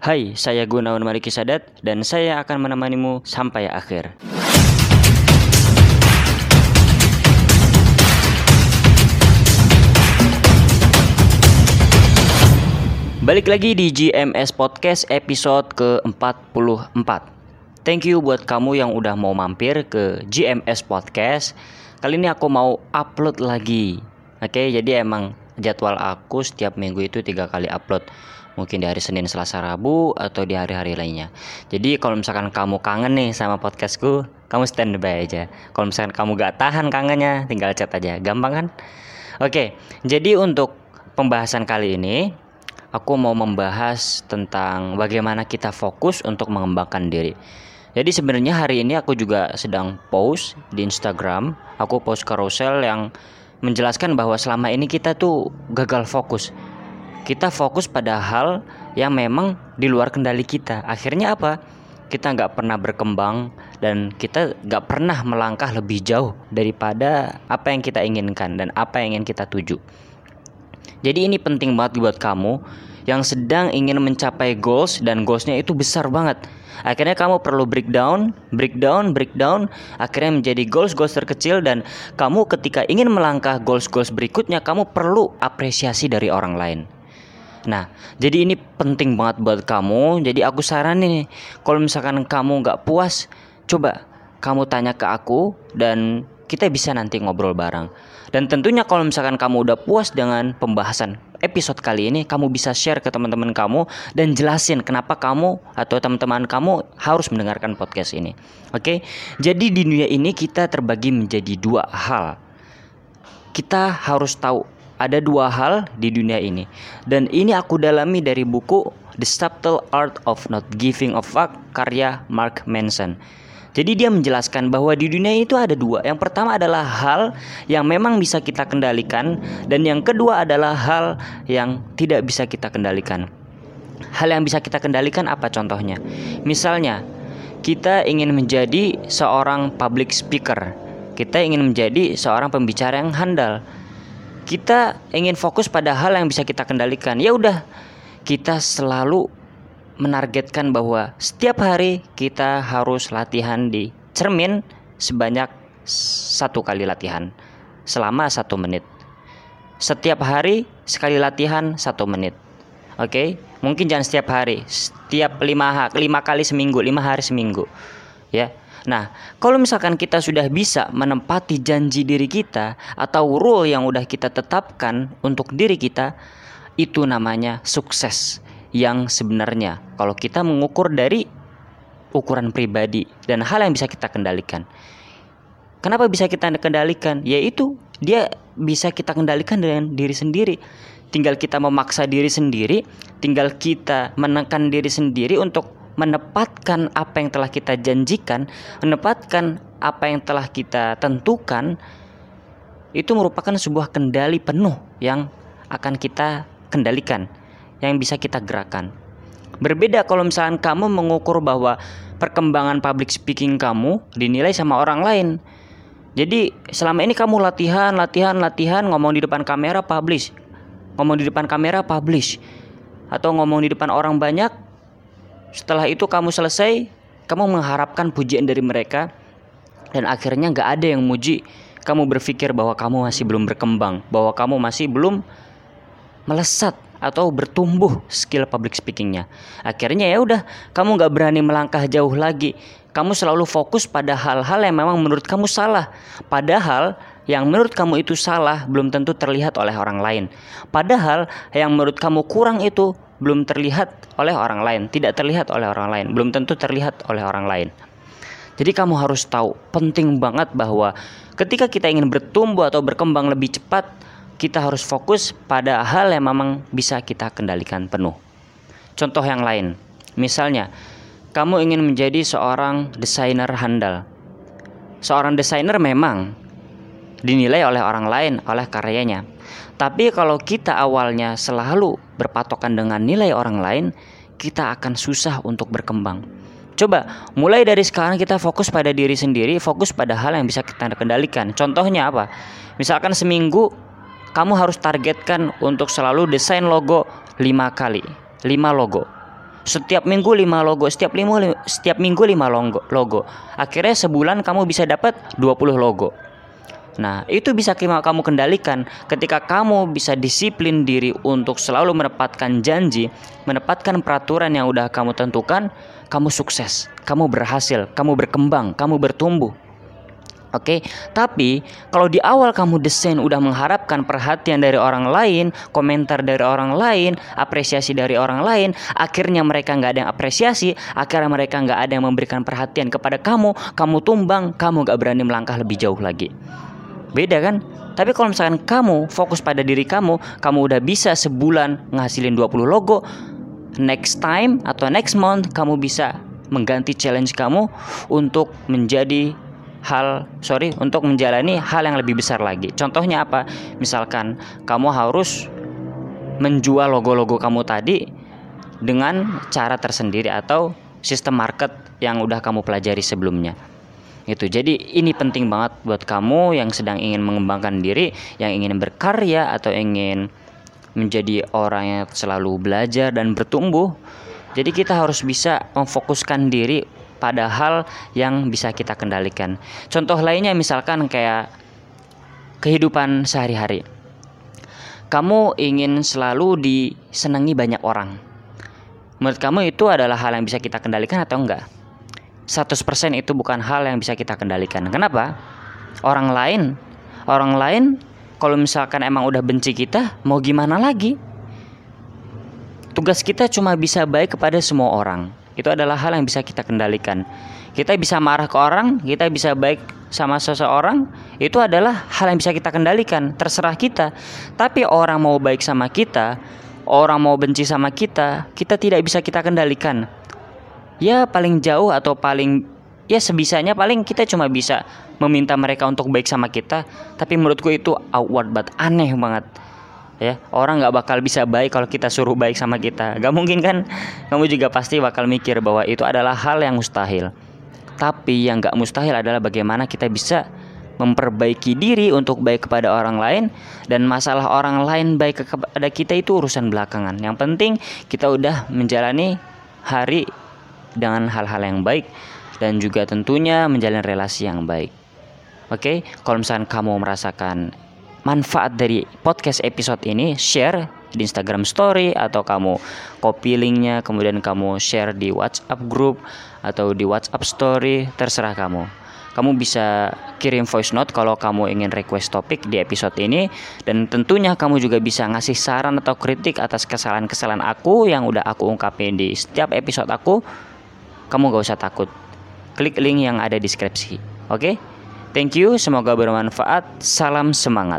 Hai, saya Gunawan Mariki Sadat dan saya akan menemanimu sampai akhir. Balik lagi di GMS Podcast episode ke-44. Thank you buat kamu yang udah mau mampir ke GMS Podcast. Kali ini aku mau upload lagi. Oke, jadi emang jadwal aku setiap minggu itu tiga kali upload mungkin di hari Senin, Selasa, Rabu atau di hari-hari lainnya. Jadi kalau misalkan kamu kangen nih sama podcastku, kamu standby aja. Kalau misalkan kamu gak tahan kangennya, tinggal chat aja, gampang kan? Oke, jadi untuk pembahasan kali ini, aku mau membahas tentang bagaimana kita fokus untuk mengembangkan diri. Jadi sebenarnya hari ini aku juga sedang post di Instagram, aku post carousel yang menjelaskan bahwa selama ini kita tuh gagal fokus kita fokus pada hal yang memang di luar kendali kita. Akhirnya apa? Kita nggak pernah berkembang dan kita nggak pernah melangkah lebih jauh daripada apa yang kita inginkan dan apa yang ingin kita tuju. Jadi ini penting banget buat kamu yang sedang ingin mencapai goals dan goalsnya itu besar banget. Akhirnya kamu perlu breakdown, breakdown, breakdown, akhirnya menjadi goals-goals terkecil dan kamu ketika ingin melangkah goals-goals berikutnya kamu perlu apresiasi dari orang lain. Nah, jadi ini penting banget buat kamu. Jadi aku saranin nih, kalau misalkan kamu nggak puas, coba kamu tanya ke aku dan kita bisa nanti ngobrol bareng. Dan tentunya kalau misalkan kamu udah puas dengan pembahasan episode kali ini, kamu bisa share ke teman-teman kamu dan jelasin kenapa kamu atau teman-teman kamu harus mendengarkan podcast ini. Oke, jadi di dunia ini kita terbagi menjadi dua hal. Kita harus tahu ada dua hal di dunia ini dan ini aku dalami dari buku The Subtle Art of Not Giving a Fuck karya Mark Manson. Jadi dia menjelaskan bahwa di dunia itu ada dua. Yang pertama adalah hal yang memang bisa kita kendalikan dan yang kedua adalah hal yang tidak bisa kita kendalikan. Hal yang bisa kita kendalikan apa contohnya? Misalnya, kita ingin menjadi seorang public speaker. Kita ingin menjadi seorang pembicara yang handal kita ingin fokus pada hal yang bisa kita kendalikan. Ya udah, kita selalu menargetkan bahwa setiap hari kita harus latihan di cermin sebanyak satu kali latihan selama satu menit. Setiap hari sekali latihan satu menit. Oke, okay? mungkin jangan setiap hari, setiap lima, lima kali seminggu, lima hari seminggu, ya. Nah, kalau misalkan kita sudah bisa menempati janji diri kita atau rule yang udah kita tetapkan untuk diri kita, itu namanya sukses yang sebenarnya kalau kita mengukur dari ukuran pribadi dan hal yang bisa kita kendalikan. Kenapa bisa kita kendalikan? Yaitu dia bisa kita kendalikan dengan diri sendiri. Tinggal kita memaksa diri sendiri, tinggal kita menekan diri sendiri untuk menepatkan apa yang telah kita janjikan, menepatkan apa yang telah kita tentukan, itu merupakan sebuah kendali penuh yang akan kita kendalikan, yang bisa kita gerakan. Berbeda kalau misalkan kamu mengukur bahwa perkembangan public speaking kamu dinilai sama orang lain. Jadi selama ini kamu latihan, latihan, latihan ngomong di depan kamera publish. Ngomong di depan kamera publish. Atau ngomong di depan orang banyak setelah itu kamu selesai, kamu mengharapkan pujian dari mereka dan akhirnya nggak ada yang muji. Kamu berpikir bahwa kamu masih belum berkembang, bahwa kamu masih belum melesat atau bertumbuh skill public speakingnya. Akhirnya ya udah, kamu nggak berani melangkah jauh lagi. Kamu selalu fokus pada hal-hal yang memang menurut kamu salah. Padahal yang menurut kamu itu salah belum tentu terlihat oleh orang lain. Padahal yang menurut kamu kurang itu belum terlihat oleh orang lain, tidak terlihat oleh orang lain, belum tentu terlihat oleh orang lain. Jadi kamu harus tahu, penting banget bahwa ketika kita ingin bertumbuh atau berkembang lebih cepat, kita harus fokus pada hal yang memang bisa kita kendalikan penuh. Contoh yang lain, misalnya kamu ingin menjadi seorang desainer handal. Seorang desainer memang dinilai oleh orang lain oleh karyanya. Tapi kalau kita awalnya selalu berpatokan dengan nilai orang lain, kita akan susah untuk berkembang. Coba mulai dari sekarang kita fokus pada diri sendiri, fokus pada hal yang bisa kita kendalikan. Contohnya apa? Misalkan seminggu kamu harus targetkan untuk selalu desain logo 5 kali, 5 logo. setiap minggu lima logo, setiap minggu setiap minggu lima logo. logo. Akhirnya sebulan kamu bisa dapat 20 logo. Nah, itu bisa kamu kendalikan ketika kamu bisa disiplin diri untuk selalu menepatkan janji, menepatkan peraturan yang udah kamu tentukan, kamu sukses, kamu berhasil, kamu berkembang, kamu bertumbuh. Oke, tapi kalau di awal kamu desain udah mengharapkan perhatian dari orang lain, komentar dari orang lain, apresiasi dari orang lain, akhirnya mereka nggak ada yang apresiasi, akhirnya mereka nggak ada yang memberikan perhatian kepada kamu, kamu tumbang, kamu nggak berani melangkah lebih jauh lagi. Beda kan? Tapi kalau misalkan kamu fokus pada diri kamu, kamu udah bisa sebulan ngasilin 20 logo, next time atau next month kamu bisa mengganti challenge kamu untuk menjadi hal sorry untuk menjalani hal yang lebih besar lagi. Contohnya apa? Misalkan kamu harus menjual logo-logo kamu tadi dengan cara tersendiri atau sistem market yang udah kamu pelajari sebelumnya. Itu. Jadi ini penting banget buat kamu yang sedang ingin mengembangkan diri, yang ingin berkarya atau ingin menjadi orang yang selalu belajar dan bertumbuh. Jadi kita harus bisa memfokuskan diri pada hal yang bisa kita kendalikan. Contoh lainnya misalkan kayak kehidupan sehari-hari. Kamu ingin selalu disenangi banyak orang. Menurut kamu itu adalah hal yang bisa kita kendalikan atau enggak? 100% itu bukan hal yang bisa kita kendalikan. Kenapa? Orang lain, orang lain kalau misalkan emang udah benci kita, mau gimana lagi? Tugas kita cuma bisa baik kepada semua orang itu adalah hal yang bisa kita kendalikan. Kita bisa marah ke orang, kita bisa baik sama seseorang, itu adalah hal yang bisa kita kendalikan, terserah kita. Tapi orang mau baik sama kita, orang mau benci sama kita, kita tidak bisa kita kendalikan. Ya paling jauh atau paling ya sebisanya paling kita cuma bisa meminta mereka untuk baik sama kita, tapi menurutku itu outward but aneh banget. Ya orang nggak bakal bisa baik kalau kita suruh baik sama kita. Gak mungkin kan? Kamu juga pasti bakal mikir bahwa itu adalah hal yang mustahil. Tapi yang gak mustahil adalah bagaimana kita bisa memperbaiki diri untuk baik kepada orang lain dan masalah orang lain baik kepada kita itu urusan belakangan. Yang penting kita udah menjalani hari dengan hal-hal yang baik dan juga tentunya menjalin relasi yang baik. Oke kalau misalnya kamu merasakan manfaat dari podcast episode ini share di Instagram Story atau kamu copy linknya kemudian kamu share di WhatsApp group atau di WhatsApp Story terserah kamu. Kamu bisa kirim voice note kalau kamu ingin request topik di episode ini dan tentunya kamu juga bisa ngasih saran atau kritik atas kesalahan-kesalahan aku yang udah aku ungkapin di setiap episode aku kamu gak usah takut. Klik link yang ada di deskripsi. Oke? Okay? thank you semoga bermanfaat. Salam semangat